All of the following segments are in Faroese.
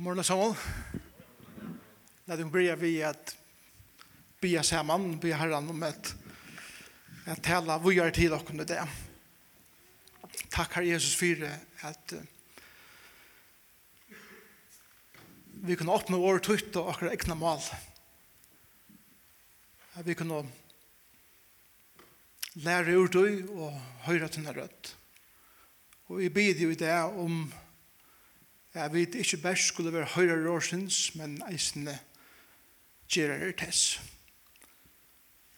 God morgen, Samuel. La dem börjar vi at bya saman, bya herran om att at tala vi gör til och kunde det. Takk herre Jesus för at uh, vi kan åpne vår tutt og akkurat egna mal. At vi kan lære ur dig och höra till den rött. Och vi ber jo i det om att Jeg vet ikke bare skulle være høyre råsins, men eisende gjerer tess.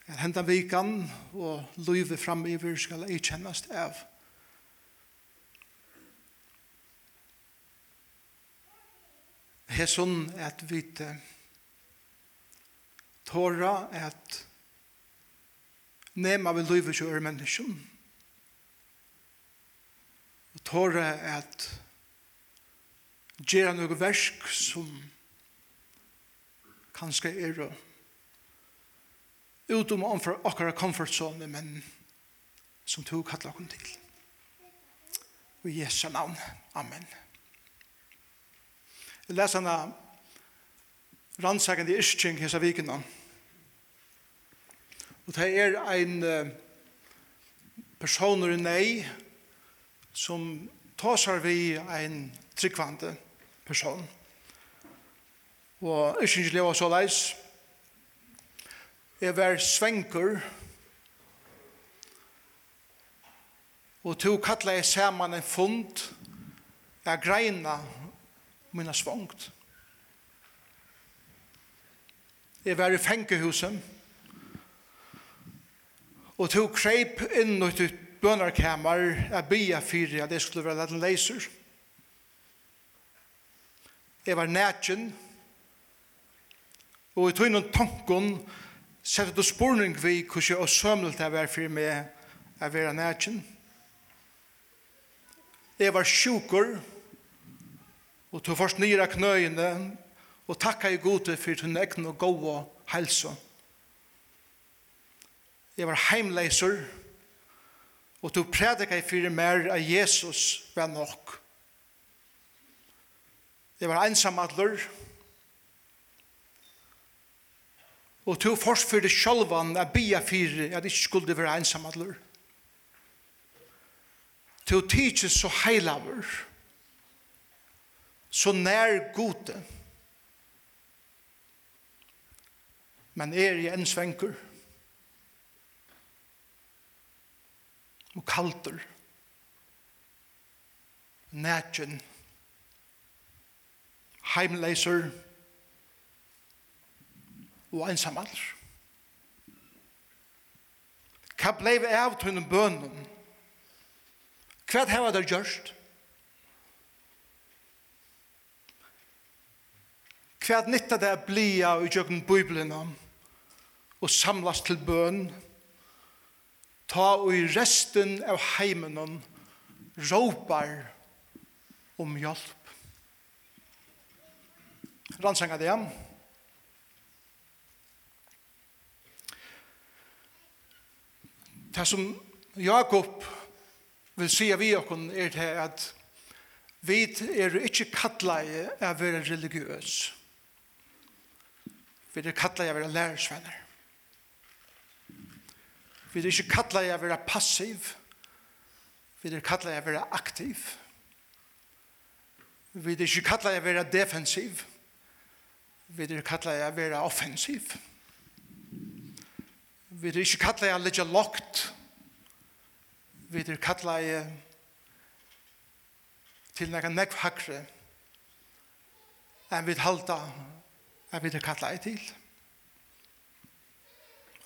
Jeg hentet vikan, og livet fremover skal jeg kjennes av. Det er sånn at vi tåra at nema vi løyve kjører menneskene. Og tåra at gjøre noe versk som kanskje er utom om for akkurat komfortzone, men som tog kattler kom til. Og i Jesu navn. Amen. Jeg leser henne rannsakende i Isching av vikene. Og det er en personer nei som tar seg vi en tryggvande person person. Og ikke ikke leva så leis. Jeg var svenker. Og to kallet jeg saman en fund. Jeg greina mina svangt. Jeg var i fengehuset. Og to kreip inn i bønarkammer. Jeg bia fyrir at jeg skulle være liten leiser. Og jeg var nætjen, og i tøynen tanken sette du spurning vi hvordan jeg sømlet jeg var for meg jeg var nætjen. Jeg var sjukker, og tog først nyra knøyene, og takka i gode for hun egn og gode helse. Jeg var heimleiser, og tog prædika i fyrir mer av Jesus var nok. Jeg var ensam atler. Og for det sjølvan er bia fyrir at ikke skulle være ensam atler. To tidsje så heilaver, så nær gode. Men er i en svenker. Og kalter. Nætjen. Nætjen heimleiser og einsamallur. Hva blei av tunne bønnen? Hva heva der gjørst? Hva nytta det blia i jøkken biblina og samlas til bøn? Ta og i resten av heimenon råpar om hjelp rannsanga det. Det som Jakob vil si vi okken er det at vi er ikke kattleie av å være religiøs. Vi er kattleie av å være lærersvenner. Vi er ikke kattleie av å være passiv. Vi er kattleie av å være aktiv. Vi er ikke kattleie av å være defensiv vi er kallet å være offensiv. Vi er ikke kallet å ligge lagt. Vi er kallet jeg til noen nekv hakre enn vi halda enn vi er kallet til.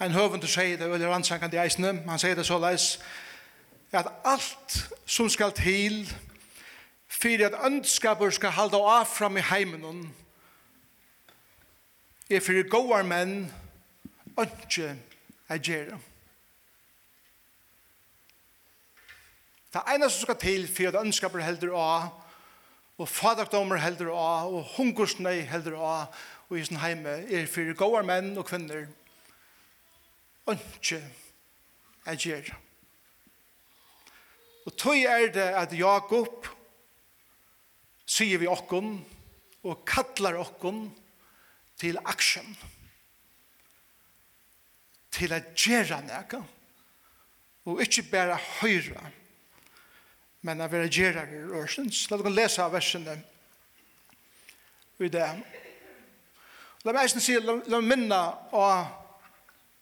En høvende sier det, eller ansangende i eisene, han sier det så leis, at alt som skal til, fyrir at ønskapur skal halda av fram i heimen er for goar menn ikke er gjerne. Det ene som skal til for at ønskaper helder av, og fadakdommer helder av, og hungersnøy helder av, og i sin heime er for goar menn og kvinner ikke er gjerne. Og tøy er det at Jakob sier vi okkon og kallar okkon og til aksjon, til at gjøre noe, og ikke bare høyre, men at være gjøre i rørsen. Så la dere lese av versene i det. La meg eisen si, la, meg minne av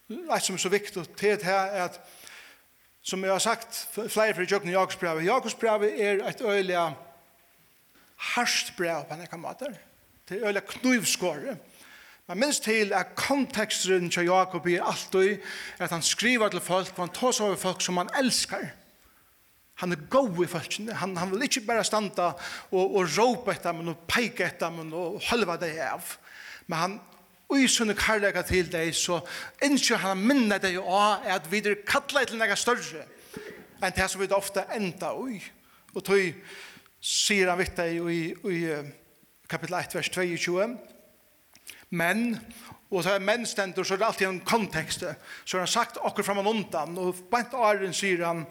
et som er så viktig til det her, er at som jeg har sagt, flere fra Jøkken i Jakobsbrevet, Jakobsbrevet er et øyelig harsht brev på en ekka måte. Det er øyelig knivskåret. Men minst til at konteksten til Jakob er alltid at han skriver til folk, og han tar seg over folk som han elskar. Han er god i folkene. Han, han vil ikke bare standa og, og råpe etter dem, og peke etter dem, og holde deg av. Men han i sånne karlæga til deg, så innskjer han minne deg av at vi er kattla til nega større enn det som vi ofte enda ui. Og tog sier han vitt deg i, i kapittel 1, vers 22, menn, og så er menn stendur, så er det alltid en kontekst. Så har han sagt akkur framan undan, og bant åren sier han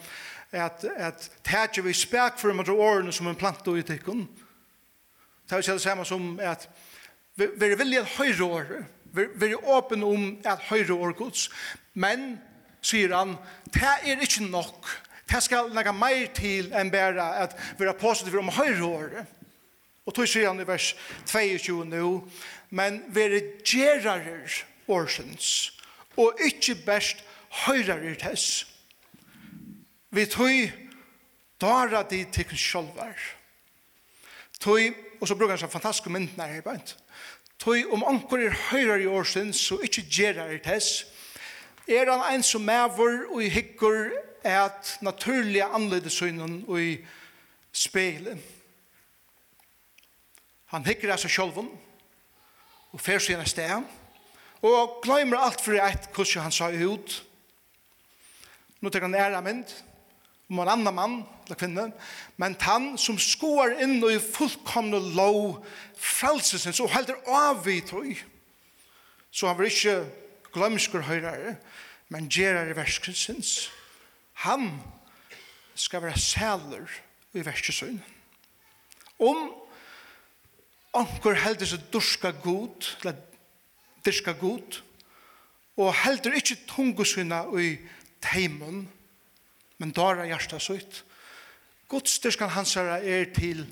at, at tætje vi spek for mot årene som en plant og utikken. Det er jo det samme som at vi er vilje høyre år, vi er åpen om at høyre år gods, men, sier han, det er ikke nok. Det skal legge mer til enn bare at vi er positive om høyre år. Og tog sier han i vers 22 nå, men vere gerarer årsens, og ikkje best høyrarer tess. Vi tøy dara di tikkens sjolvar. Tøy, og så brukar han sånn fantastiske myndene her, bænt. Tøy, om anker er høyrar i årsens, så ikkje gerarer tess, er han ein som mever og i hikker at naturlige anledesøynen og i speilen. Han hikker av seg sjolven, og fer seg en sted, og glemmer alt for et hvordan han sa ut. Nå tenker han ære mynd, om en annen mann, eller kvinne, men han som skoar inn og i fullkomne lov, frelsesens, og helder av i tog. Så han var ikke glømskur høyrare, men gjerar i verskensens. Han skal være sæler i verskensøyne. Om Onkur heldur seg durska god, eller dyrska god, og heldur ikkje tungu ui i teimun, men dara hjarta sutt. Guds dyrskan hansara er til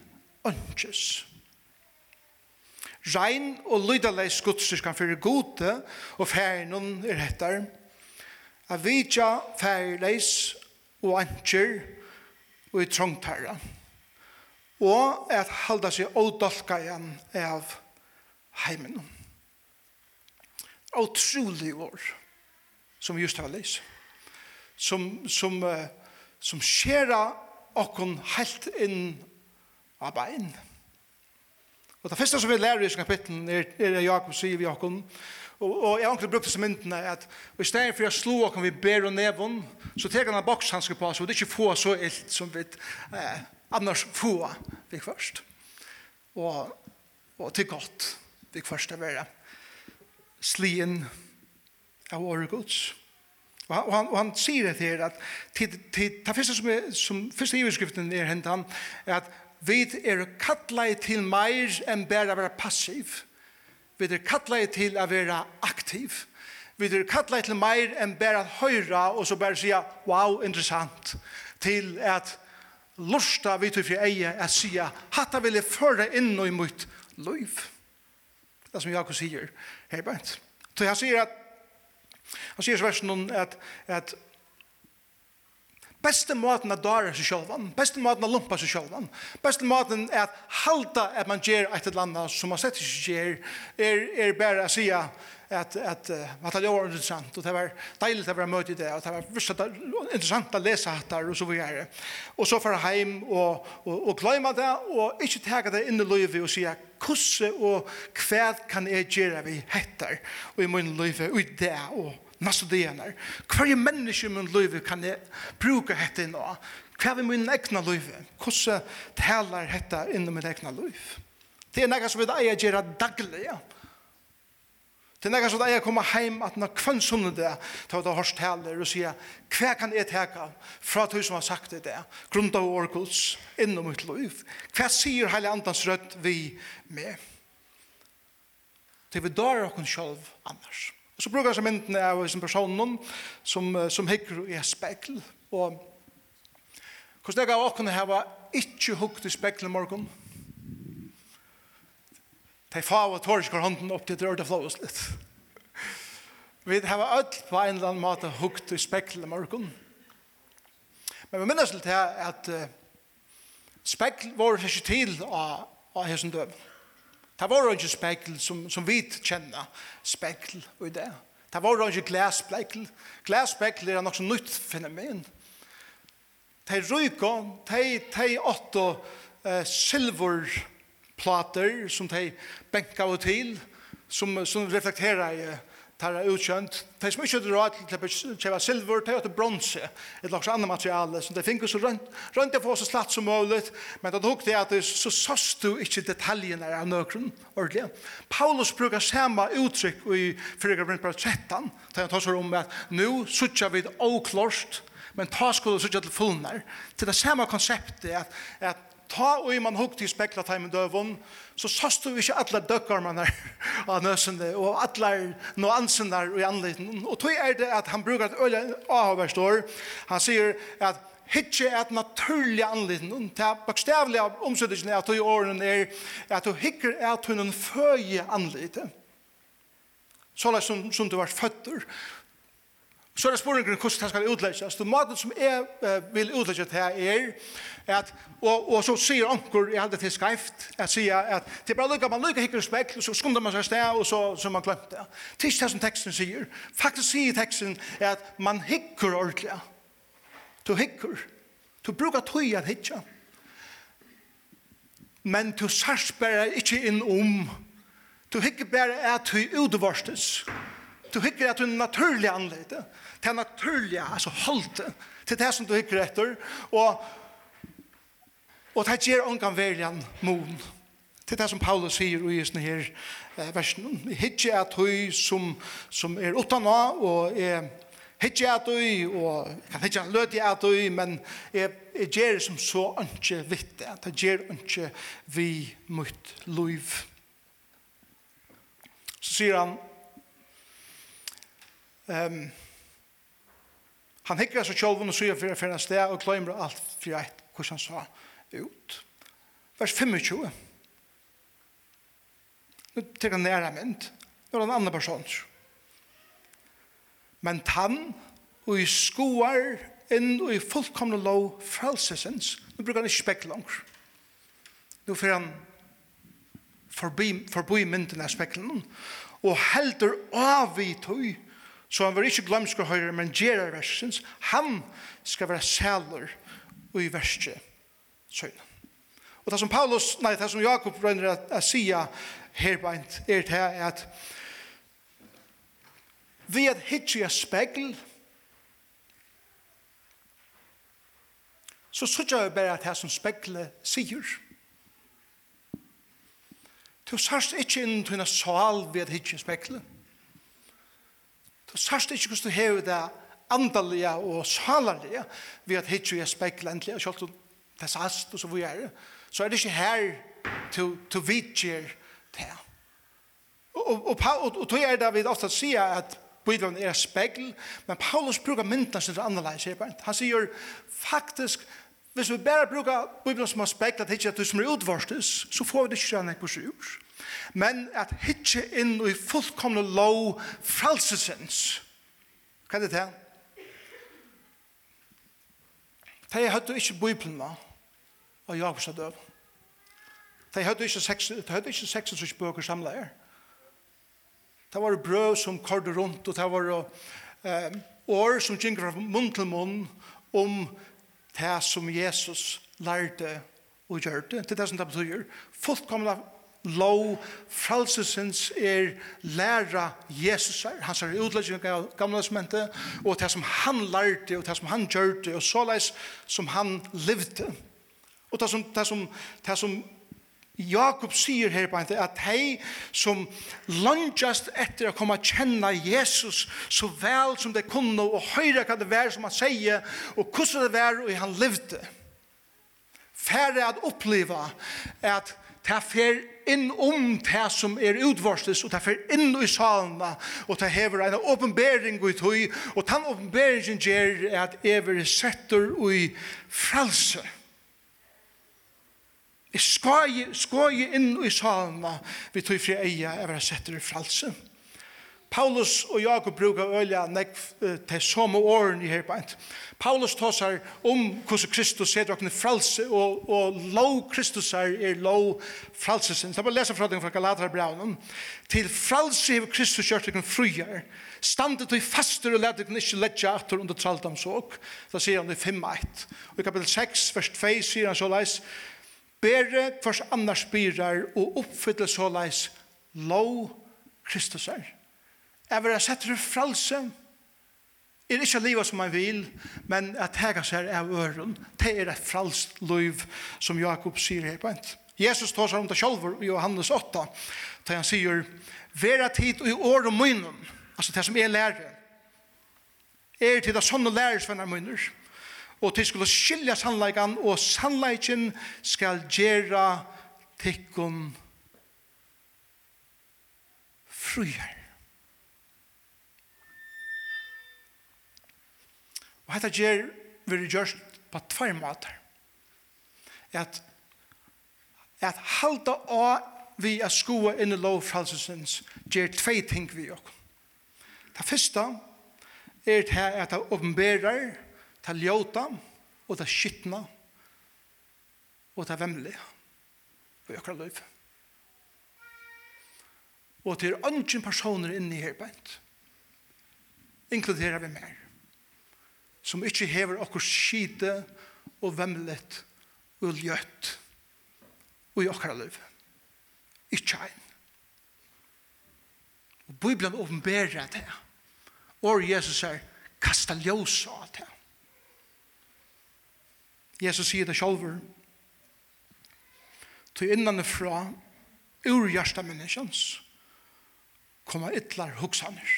ønskes. Rein og lydaleis Guds dyrskan fyrir gode, og færinun er hettar. Avitja færileis og ønsker og i trångtarra og at halda seg ådolkajan av heimen. Åtrolig år som vi just har leis. Som, som, uh, som skjera okkon helt inn av bein. Og det første som vi lærer i kapitlen er, er Jakob sier vi okkon, og, og jeg har ikke brukt disse myndene, at i stedet for å slå okkon vi ber og nevon, så teker han en bokshandske på oss, og det er ikke få så illt som vi eh, annars få vi først. Og, og til godt vi først er være slien av året gods. Og han, og han, og han sier det her at til, til, det første som, er, som første iverskriften er hentet han er at vi er kattlet til mer enn bare å være passiv. Vi er kattlet til å være aktiv. Vi er kattlet til mer enn bare å høre og så bare si wow, interessant. Til at lusta vi til fyrir eie at sia, hatta vil jeg føre inn i mitt liv. Det er som Jakob sier, hei bænt. Så han sier at, han sier i versen at, at Beste måten at dara seg sjálvan, beste måten at lumpa seg sjálvan, beste måten at halda at man gjer eit eller annet som man sett ikke gjer, er, er bare å sige, att att vad det var intressant och det var deiligt att vara i det och det var visst intressant att läsa där och så vidare. Och så för hem och och och glömma det och inte ta det in i livet och säga kusse och kvad kan jag göra vi hettar och i min liv och i det och nästa dagar. Kvar människa i min liv kan jag bruka hetta nå. Kvar i min egna liv. Kusse talar hetta i min egna liv. Det är något som vi eier gjøre daglig, ja. Det er nekka sånn at jeg kommer heim at når kvann sunnet det, ta ut av hørst heller og sier, hva kan jeg teka fra du som har sagt det det, grunnt av årkuls, innom mitt liv? Hva sier heile andans rødt vi med? Til vi dør okken sjølv annars. Og så brukar jeg myndene av en person som, som hikker i spekkel, og hvordan jeg av okken hava ikke hukt i spekkel i morgen, De fava tårer ikke hånden opp til det rørte flås litt. Vi har alt på en eller annen måte hukt i spekler morgen. Men vi minnes litt her at uh, spekl var ikke til av, av hessen døv. Det var ikke spekl som, som vi kjenner spekl og det. Det var ikke glasspekl. Glasspekl er nok så nytt fenomen. De ryker, de, de åtte uh, silver plater som de benka og til, som, som reflekterer i tarra utkjønt. De som ikke hadde råd til å kjøpe silver, de hadde bronse, et slags annet materiale, som de finner så rundt, rundt rønt for så slatt som mulig, men det tok det at det, så sås du ikke detaljene av nøkron, ordentlig. Paulus bruker samme uttrykk i 4. kapittel 13, da han tar seg om at nu suttja vid oklorst, men ta skulle suttja til fullner. Til det samme konseptet at, at ta og man hukk i spekla teimen døvun, så sast du ikke alle døkkarmene av nøsene, og alle nuansen der i anliten. Og tog er det at han brukar et øye avhverstår, han sier at hitje er et naturlig anliten, og det er bakstavlig av omsettelsen at du i årene er at du hikker er at hun en føje anliten. Så som, som du var føtter, Så er det spørsmålet hvordan det skal utlegges. Det måten som jeg uh, vil utlegges her er, at, og, og så sier anker, jeg hadde til skreft, at sier at det er bare lykke, man lykke hikker spekk, og så skunder man seg sted, og så, så man glemt det. Det er ikke det som teksten sier. Faktisk sier teksten at man hikker ordentlig. Du hikker. Du bruker tøy at hikker. Men du sarsberger ikke inn om. Du hikker bare at du utvarstes. Du Du hikker at du er naturlig anleite. Det er naturlig, altså halte. Til det som du hikker etter. Og, og det gjør ångan verjan mon. Til det som Paulus sier i denne her eh, versen. Hikker at du som, som er utana og er hikker at du og kan hikker løt i at du, men er, er gjør som så ikke vitt. Det gjør ønske vi mot liv. Så sier han, Um, han hikker seg sjolven og sier for en sted og kløymer alt for et hvordan han sa ut. Vers 25. Nå tenker han nære mynd. Nå er han andre persons. Men tann og i skoar inn og i fullkomne lov frelsesens. Nå bruker han ikke spekk langt. Nå får han forbi, forbi mynden av spekkelen og helder av i tog Så han var ikke glømsk og høre, men gjerar versens. Han skal være sæler i verset søgnen. Og det som Paulus, nei, det som Jakob røyner å si her på en, er det her at vi er hittig av spekkel, så sørger vi bare at det som speglet sier. Du sørst ikke inn til en sal ved hittig av spekkelet. Du sørst ikke hvordan du hever det andalige og salalige ved at hitt jo jeg spekler endelig, og selv om det sast og så vi er så er det ikke her til, til vidtjer det. Og, og, og, og, og tog er det vi ofte sier at Bibelen er spekkel, men Paulus bruker myndene sin annerledes. Han sier faktisk Hvis vi bare bruker Bibelen som aspekt at hitje at du som er utvarstes, så får vi det ikke enn ekvurs ur. Men at hitje inn i fullkomne lov frelsesens. Hva er det til? De hadde ikke Bibelen da, og Jakobs er døv. De hadde ikke seks, de hadde ikke seks som bøker samlet her. Det var brød som kordet rundt, og det var eh, år som gikk fra munn til munn om det som Jesus lærte og gjørte. det, er det som det betyr, fullkomna lov, fralsesens er læra Jesus er, Han er utlegging av gamle testamentet, og det som han lærte, og det som han gjørte, det, og såleis som han levde. Og det som, det som, det som Jakob sier her på en at hei som langtjast etter å komme kjenne Jesus så vel som det kunne og høyre hva det var som han sier og hvordan det var og han levde færre at oppleva at ta fer inn om det som er utvarsles, og ta fer inn i salene, og ta hever en åpenbering i tøy, og den åpenberingen gjør at ever setter i frelse. Frelse Jeg skoje, skoje inn i salma vi tog fri eia jeg var setter i fralse. Paulus og Jakob brukar ølja nek til samme åren i her beint. Paulus tåsar om hvordan Kristus ser dere fralse, og, og lov Kristus er, er lov fralsesins. Det er bare lesa fra den fra Galaterbraunen. Til fralse hever Kristus gjørt dere fruer. Standet til faster og leder dere ikke letja atter under traldamsåk. Da sier han i 5.1. Og i kapitel 6, vers 2 sier han så leis, Bere hvers annars byrar og oppfylle så leis lov Kristus er. Jeg vil ha sett til fralse. Jeg er ikke livet som man vil, men at hega seg er øren. Det er et fralst liv som Jakob sier her på en. Jesus tar seg om det selv i Johannes 8, da han sier, «Vera tid i år og munnen», altså det som er lærer, er til det sånne lærersvenner munner, og til skulle skilja sannleikan, og sannleiken skal gjera tikkun fruer. Og hetta gjer veri gjørst på tvær måter. At, at halda av vi er skoa inn i lovfralsesens gjer tvei ting vi okk. Det første er det at det åpenberer ta ljóta og ta skittna og det vemmelig og jokra løyf. Og til ønsken personer inni her bænt, inkluderer vi mer, som ikke hever okkur skite og vemmelig og ljøtt og jokra løyf. Ikke ein. Og Bibelen åpenberer det. Og Jesus sier, kasta ljøs av det. Jesus sier det sjálfur. Til innan fra ur hjärsta menneskjans, koma ytlar hugsaner.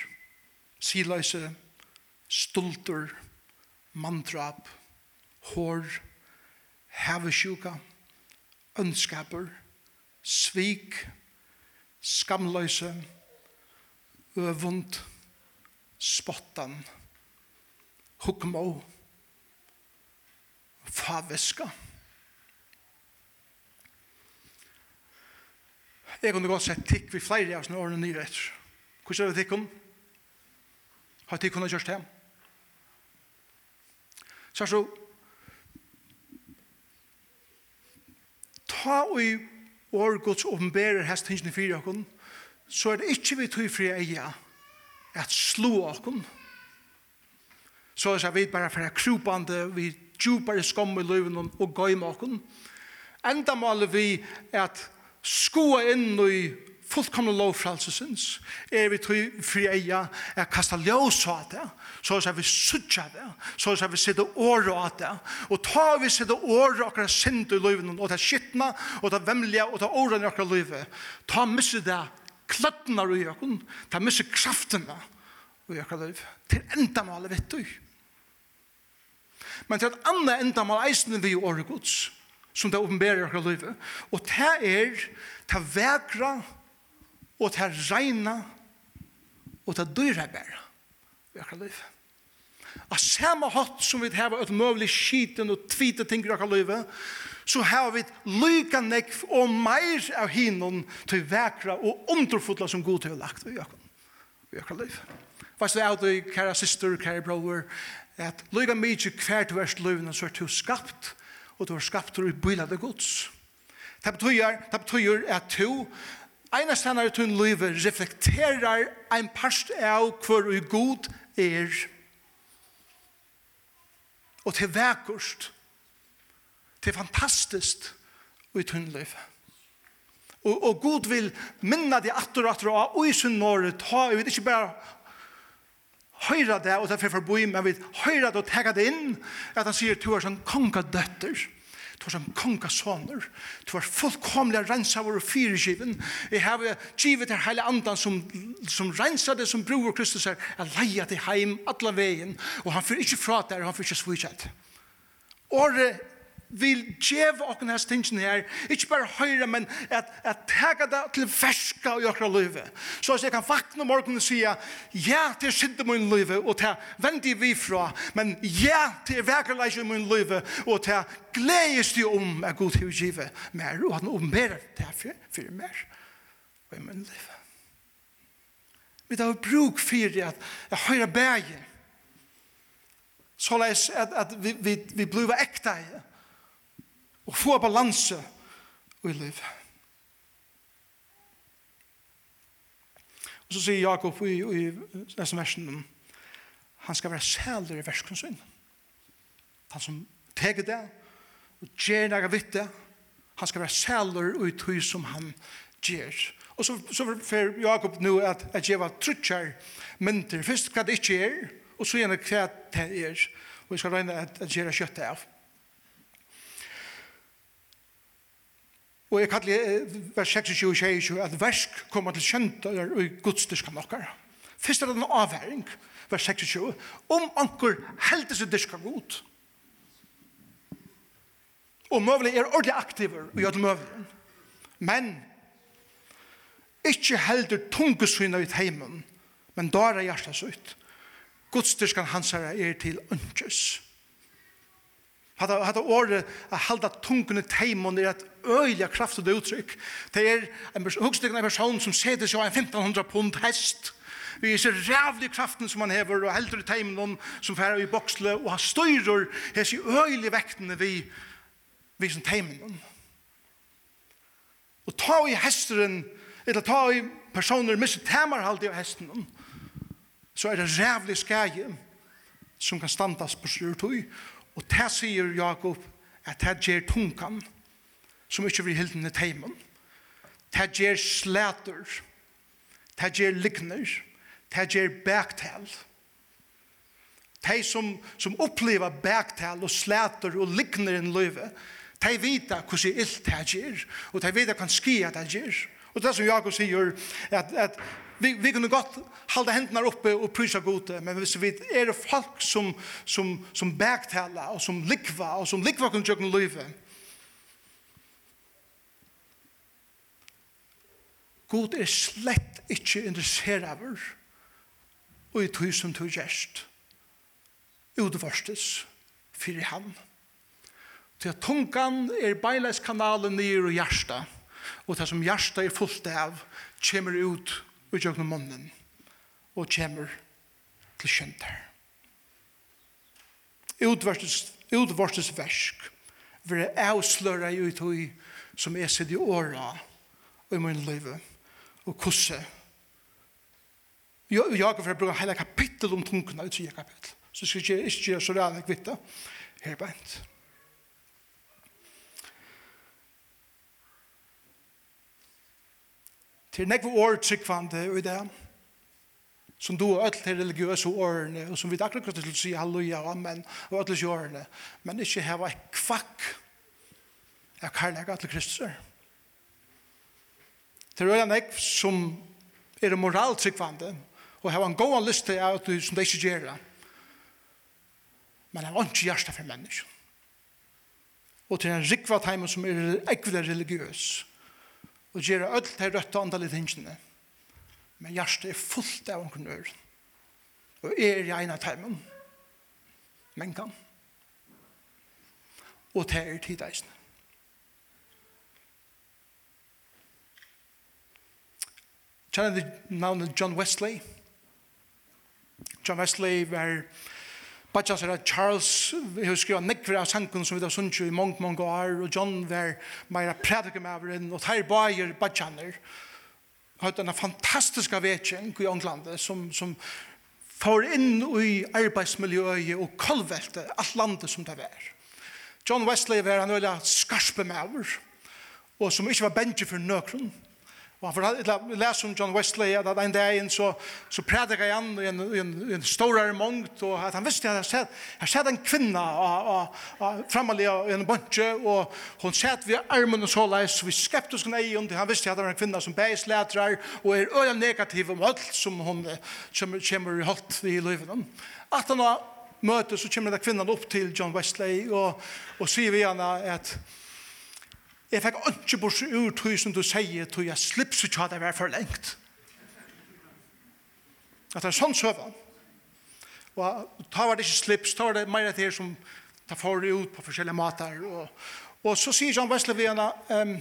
Silöse, stultur, mandrap, hår, hevesjuka, ønskaper, svik, skamløse, øvund, spottan, hukmå, faveska. Jeg kunne godt sett tikk vi flere av sånne årene nye etter. Hvordan er det tikkene? Har tikkene gjort det? hjem? Så så, ta og i år gods åpenberer hest hinsene fire åkken, så er det ikke vi tog fri eia at slå åkken, Så er vi bare for krupande, vi djupare skom i løyven og gøy med okken. Enda maler vi at skoa inn i fullkomne lovfrelsesins, er vi tog fri eia, er kasta ljós av det, så er vi suttja det, så er vi sitte året av det, og ta vi sitte året akkurat sind i løyven, og ta skittna, og ta vemlige, og ta året i akkurat løyve, ta misse det, klattna i akkurat, ta misse kraftene, i akkurat liv, til endamålet vet du. Men til et annet endamål eisen vi i året gods, som det åpenberer i akkurat livet, og det er det vekra, og det regna, og det dyra bæra i akkurat liv. Av samme hatt som vi har et møvlig skiten og tvite ting i akkurat liv, så har vi lyka nekv og meir av hinnom til vekra og underfotla som god til å lagt i akkurat liv Fast det er du, kære syster, kære bror, at lyga mykje hver du erst løvende, så er du skapt, og du er skapt og bilar det gods. Det betyr, det betyr at du, einast stannar tun tunn reflekterar ein parst av kvar ui god er. Og til vekkust, til fantastisk ui tun løyve. Og, og god vil minna det atter og atter og i sin nåre ta, jeg vet ikke bare høyra det, og derfor forboi, men vi høyra det og tega det inn, at han sier, du er som konga døtter, du er som konga soner, du er fullkomlig rensa vår fyrirskiven, jeg har givet det hele andan som, som rensa det som bror Kristus er, jeg leia det heim, alla veien, og han fyr ikke fra der, og han fyr ikke svijet. Året vil djeva okken hans tingene her, ikke bare høyre, men at, at tega det til ferska i okra løyve. Så jeg kan vakna morgenen og sige, ja, det er synd i min løyve, og det vendi vi fra, men ja, det er vekerleis i min løyve, og det gledes du om at god til å give mer, og at han omberer det for, for mer i min løyve. Vi tar bruk for at jeg høyre bæger, så at, at vi, vi, vi blir ekta i det og få balanse i livet. Og så sier Jakob i, i neste versen, han skal være sæler i versken sin. Han som teger det, og gjør det vitt det, han skal være sæler i tøy som han gjør. Og så, så får Jakob nå at jeg gjør trutjar mynter. Først hva det ikke er, og så gjerne hva det er. Og jeg skal regne at jeg gjør kjøttet av. Og jeg kallar vers 26-26 at versk kommer til kjentare og i gudstyrskan okkar. Fyrst er det en avhæring, vers 26, om anker heldes i dyrka god. Og møvelig er ordentlig aktiver i at møvelig. Men, ikkje heldur tungesyna i heimen, men dara hjertas ut. Gudstyrskan hans er til ønskjøs. Hata hata orð að halda tunguna teimon er at øyla kraft og uttrykk. Det er en hugstykna person som setur seg á 1500 pund hest. Vi er så rævlig kraften som han hever og heldur i teimen som færer i boksle og han styrer hese øylig vektene vi vi som teimen Og ta i hesteren eller ta i personer misse temar halde av hesten så er det rævlig skæge som kan standas på syrtøy Og det sier Jakob at det gjør tungan som ikke blir i teimen. Det gjør slæter. Det gjør likner. Det gjør baktal. De som, som opplever baktal og slæter og likner i løyve, de vet hvordan ilt det gjør. Og de vet hvordan skia det gjør. Og det som Jakob sier, at, at vi, vi kunne godt halda hendene oppe og prysa gode, men hvis vi er folk som, som, som bergtala og som likva, og som likva kunne tjøkken løyve. God er slett ikke interesseret over og i tog som tog gjerst utvarstes fyrir han. Til at tungan er beileiskanalen nir og hjersta og det som hjersta er fullt av, kommer ut og gjøkne munnen og kommer til kjenter. Utvarstes versk vil jeg avsløre i uthøy som jeg sitter i åra og i min liv og kusse. Jeg, jeg har brukt hele kapittel om tungene ut i kapittel. Så skal jeg ikke gjøre så reale kvitte her beint. til nekve år tryggvande og i det, som du og öll til religiøse årene, og som vi akkurat til å si halleluja og amen, og öll til årene, men ikke heva et kvakk av karlæga til Kristus. Til røyla nekv som er moral tryggvande, og heva en god list til at du som det ikke gjør det, men heva ikke hjersta for menneskene. Og til en rikva teimen som er ekvile religiøse, og gjøre alt til rødt og andalig tingene. Men hjertet er fullt av omkring ør. Og er i en av termen. Men kan. Og det er tideisene. Kjenner du navnet John Wesley? John Wesley var Bajja sier at Charles har skrivet nekver av sangen som vi har sunnet i mange, mange år, og John var mer predikamæveren, og her bajer Bajjaner. Hatt en fantastisk vetjeng i Ånglandet som, som får inn i arbeidsmiljøet og kolvelte alt landet som det var. John Wesley var en øyla skarspe mæver, og som ikke var bensje for nøkron, Og han fortalte, les om John Wesley, at en dag inn så, så prædikar han i en, en, en større mångt, og at han visste at han sett, han sett en kvinna framalig i en bunche, og hun sett vi armen og så leis, vi skeptisk nei, og han visste at det var en kvinna som beis letrar, og er øyla negativ om alt som hun kommer i holdt i livet. At han møter, så kommer det kvinnan opp til John Wesley, og, og sier vi henne at Jeg fikk ikke bort ur tog som du sier, tog jeg slipper så ikke at jeg var for lengt. At det er sånn søvann. Og ta var det ikke slips, ta var det mer til som tar for det ut på forskjellige mater. Og, og så sier John Wesley ved henne, um,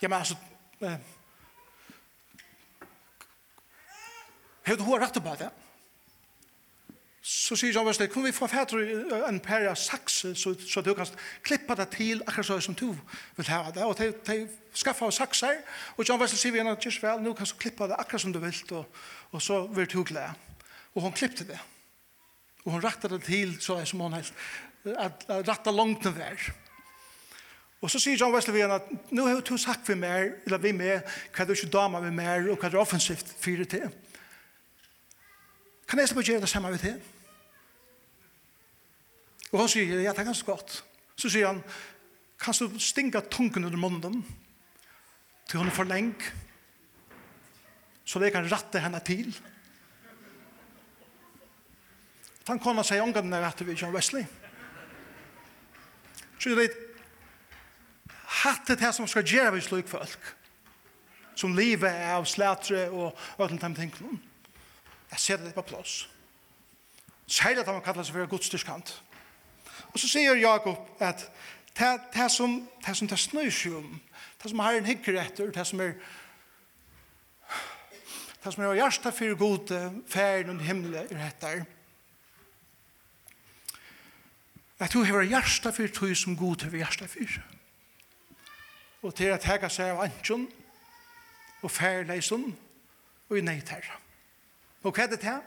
ja, men altså, um, du hun rett på det? Ja så sier John Wesley, kunne vi få fætter en par av sakse, så, så du kan klippa det til akkurat så som du vil ha det. Og de, de skaffa av sakser, og John Wesley sier vi henne, just vel, nå kan du klippa det akkurat som du vil, og, og så vil du glede. Og hun klippte det. Og hun rattet det til, så er som hun helst, at, at rattet langt den vær. Og så sier John Wesley vi henne, nå har du sagt vi mer, eller vi med, hva du ikke dama vi mer, og hva du offensivt fyrer til. Kan jeg slå å gjøre det samme med det? Og han sier, ja, det er ganske godt. Så sier han, kan du stinga tungen under munnen til hun er for leng så det kan ratte henne til. Han kan seg omgang når jeg ved John Wesley. Så det er hatt det her som skal gjøre vi slik folk som livet er av slætre og ødelen dem ting, Jeg ser det på plass. Særlig at han kallar seg for godstyrskant. Ja Og så sier Jakob at det, det som det, som det snøy seg om, det som har en hikker etter, det som er det som er hjertet for gode, ferden og himmelen er etter. At du har hjertet for tog som god har hjertet for. Og til at hega seg av antjon og ferleisen og i neiterra. Og hva er det til?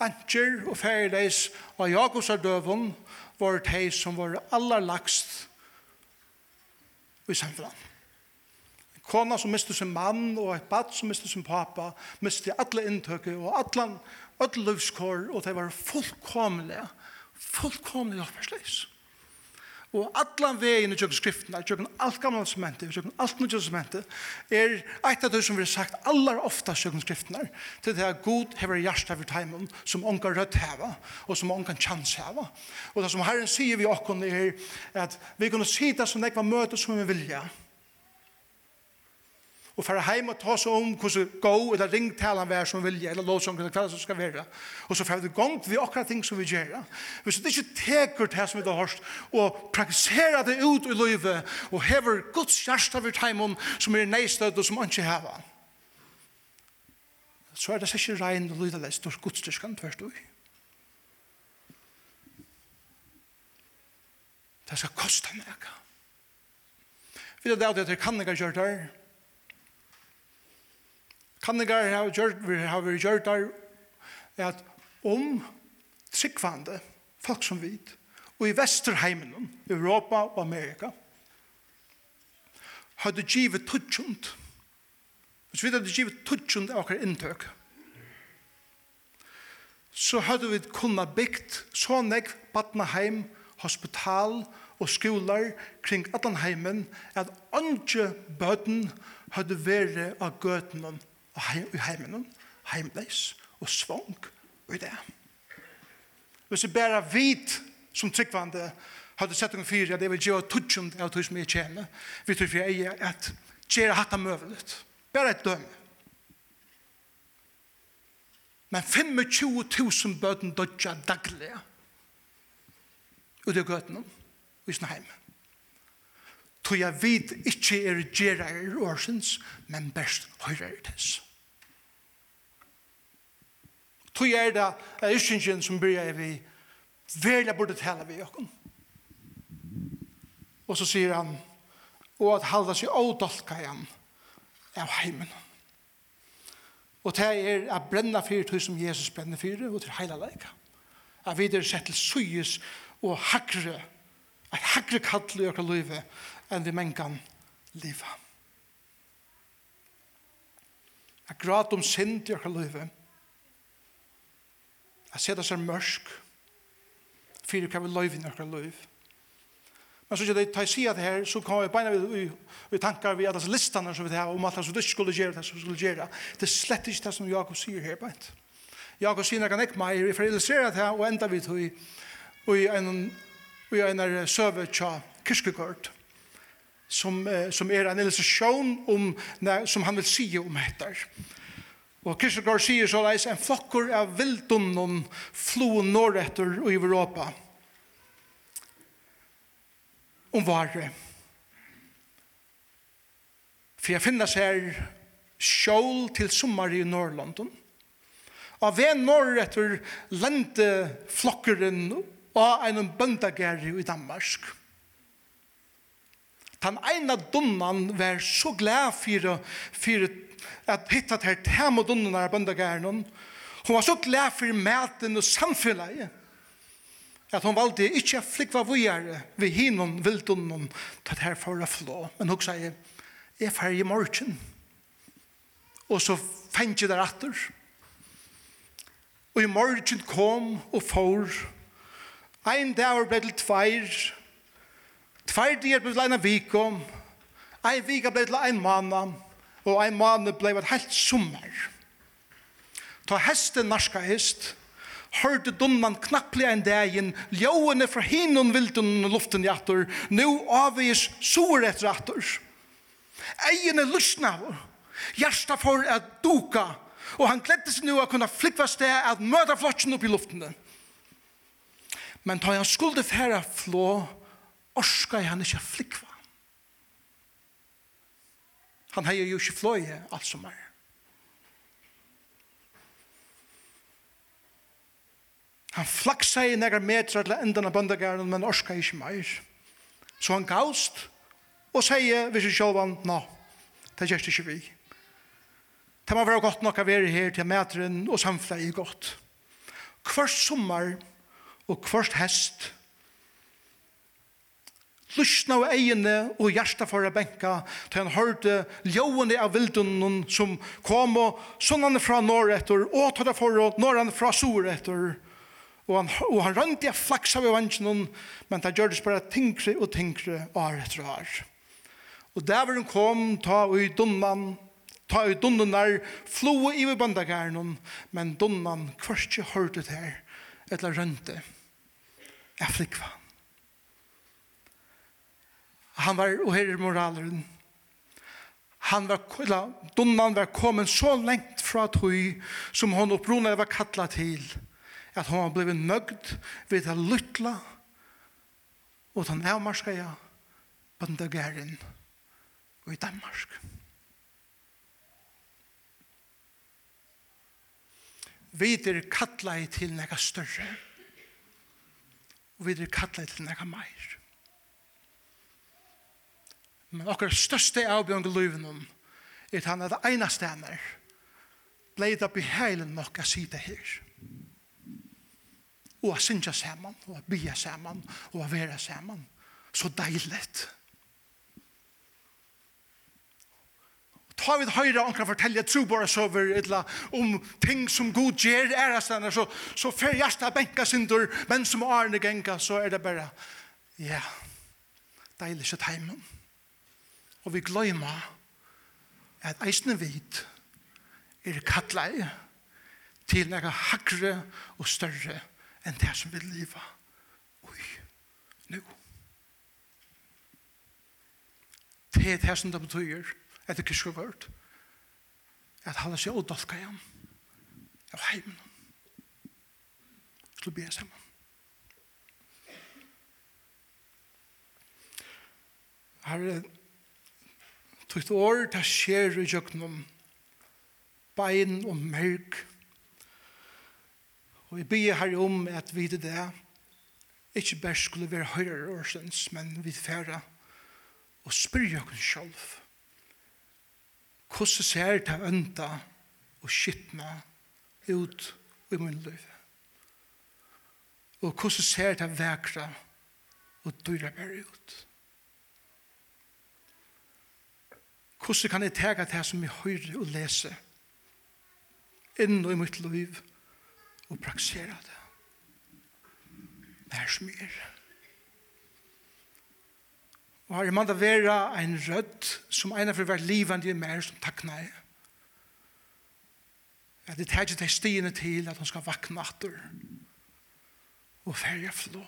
Antjer og ferleis og Jakobs av døven var de som var aller lagst i samfunnet. En kona som miste sin mann, og et bad som miste sin pappa, miste alle inntøkket, og alle, alle livskår, og de var fullkomlige, fullkomlige hjelpersleis og allan vegin i tjøkken skriften, i tjøkken alt gamla testamentet, i tjøkken alt nye testamentet, er eit av det som vi har sagt allar ofta i tjøkken skriften er, til det er god hever hjärsta for teimen, som ongar rødt heva, og som ongar chans heva. Og det som Herren sier vi okkon er at vi kunne sida som nekva møte som vi vilja, og fara heim og ta seg om hvordan gå eller ring til han vær som vilje, eller lov som hva som skal være og så fara vi gong vi akkurat ting som vi gjør hvis det ikke teker det som vi har hørt og praktiserer det ut i livet og hever Guds hjärsta vid heimom som er neistød og som han ikke hever. så er det ikke regn og lydelest og Guds styrkan tvers du Det skal kosta meg. Vi vet at det kan ikke gjøre det Kanningar har gjort, vi har vært gjort der, at om tryggvande, folk som vit, og i Vesterheimen, Europa og Amerika, hadde givet tutsjund. Hvis vi hadde givet tutsjund av okkar inntøk, så hadde vi kunna byggt så nek badnaheim hospital og skolar kring Adlanheimen at andre bøten hadde vært av gøtenen og heim, i heimen, heimleis og svong og i det. Hvis vi bare vet som tryggvande hadde sett noen fyra, det vil gjøre tutsjum av tog som jeg tjene, vi tror for jeg er at gjøre hatt av møvelet. Bare et døme. Men 25.000 bøten dødja daglig ut i gøtene og i sin heim. Tog jeg vid ikke er gjerrar i årsens, men best høyrer i tess. Tog er det er ikke som byrja vi verla burde tala vi okken. Og så sier han og at halda seg ådolka igjen av heimen. Og det er å brenna fyrir tog som Jesus brenner fyrir og til heila leika. At vi er sett til suyes og hakre at hakre kallu i okra løyve enn vi mengan liva. At grat om synd i okra løyve Jeg ser det som mørk. Fyre kan vi løyve i noen løyv. Men så sier det, da jeg sier det her, så kommer jeg beina vi, vi tanker vi at det er listene som vi har om alt det du skulle gjøre det som skulle gjøre. Det er slett ikke det som Jakob sier her beint. Jakob sier noen ikke mer, vi får illustrere det her og enda vi tog i en, i en søve tja kirkegård som, som er en illustrasjon om, som han vil si om etter. Og Kirchegård sier så leis en flokkur av vildunnen flo norretter i Europa. Om vare. For jeg finnes her sjål til sommer i Norrlondon. Av ved norretter lente flokkeren av en bøndageri i Danmark. Den ene dunnan var så glad for, for at hitta til tem og dunnar av bøndagæren. Hun var så glad for maten og samfunnet at hun valgte ikke å flikva vujere ved hinnom vildunnen til det her for å flå. Men hun sier, jeg er ferdig i morgen. Og så fengt jeg der atter. Og i morgen kom og får. Ein dag ble til tveir. Tveir dier ble til en vikom. Ein vika ble til en mann og ein måned blei et helt sommer. Ta hesten narska hest, hørte dunnan knapplig en dagen, ljåene fra hinun vilden luften i atter, nu avvis sur etter atter. Egen lusna, hjärsta for at duka, og han gledde seg nu a kunna flikva sted at møta flotsen opp i luften. Men ta han skulde færa flå, orska han ikkje flikva. Han har jo ikke fløye alt som er. Han flaksa i negra metra til enden av bøndagaren, men orska ikke meir. Så han gaust og sier hvis jeg sjåvan, nå, det gjerst ikke vi. Det må være godt nok å være her til metren og samfla i godt. Kvart sommer og kvart hest Lusna av egene og hjärsta for å benka, til han hørte ljåene av vildunnen som kom og sånn fra norr etter, og tar det for og når fra sor etter. Og han, og han rønte jeg flaks av vannsjonen, men det gjør det bare tingre og tingre år etter år. Og der hvor hun kom, ta i dunnan, ta i dunnan der, flo i bandagernen, men dunnan kvørste hørte der, etter rønte. Jeg flikva han. Han var, og her er moraleren, han var, eller, dunnan var kommet så lengt fra tøy som hon opprona var kattla til, at hon var blivit nøgd ved å lytla og den avmarskaja bøndagæren og i Danmark. Vider kattlet til nega større, og vider kattlet til nega meir. Men okkar største avbjørn i livet er at han er det eneste han. Blei det beheilig nok å sitte her. Og å synge sammen, og å bya sammen, og å være sammen. Så deilig. Ta vid høyre og fortelle tro bare sover etla om ting som god gjør ærestene, så, så fer hjertet benka synder, men som arne genka, så er det bare, ja, deilig sitt teimen. Ja og vi gløyma at eisne vit er kattlei til nega hakre og større enn det som vil liva ui, nu. Det er det som det betyr etter kyrkje vørt at halda seg odolka igjen av heimen til bia saman sammen. Herre, Tutt år ta skjer i jøknum bein og merk. Og vi bygger her om at vi det er. ikke bare skulle være høyere årsens, men vi færre og spyr jøkken selv. Hvordan ser det ønda og skittna ut i min liv? Og hvordan ser det vekra og dyrer bare ut? Hvordan kan jeg tega det som jeg høyre og lese inn i mitt liv og praksere det? Det er som jeg er. Og har jeg mann være en rødt som ena for hvert livende i mer som takna jeg. At det tar ikke det stiene til at han skal vakna atter og ferja flå.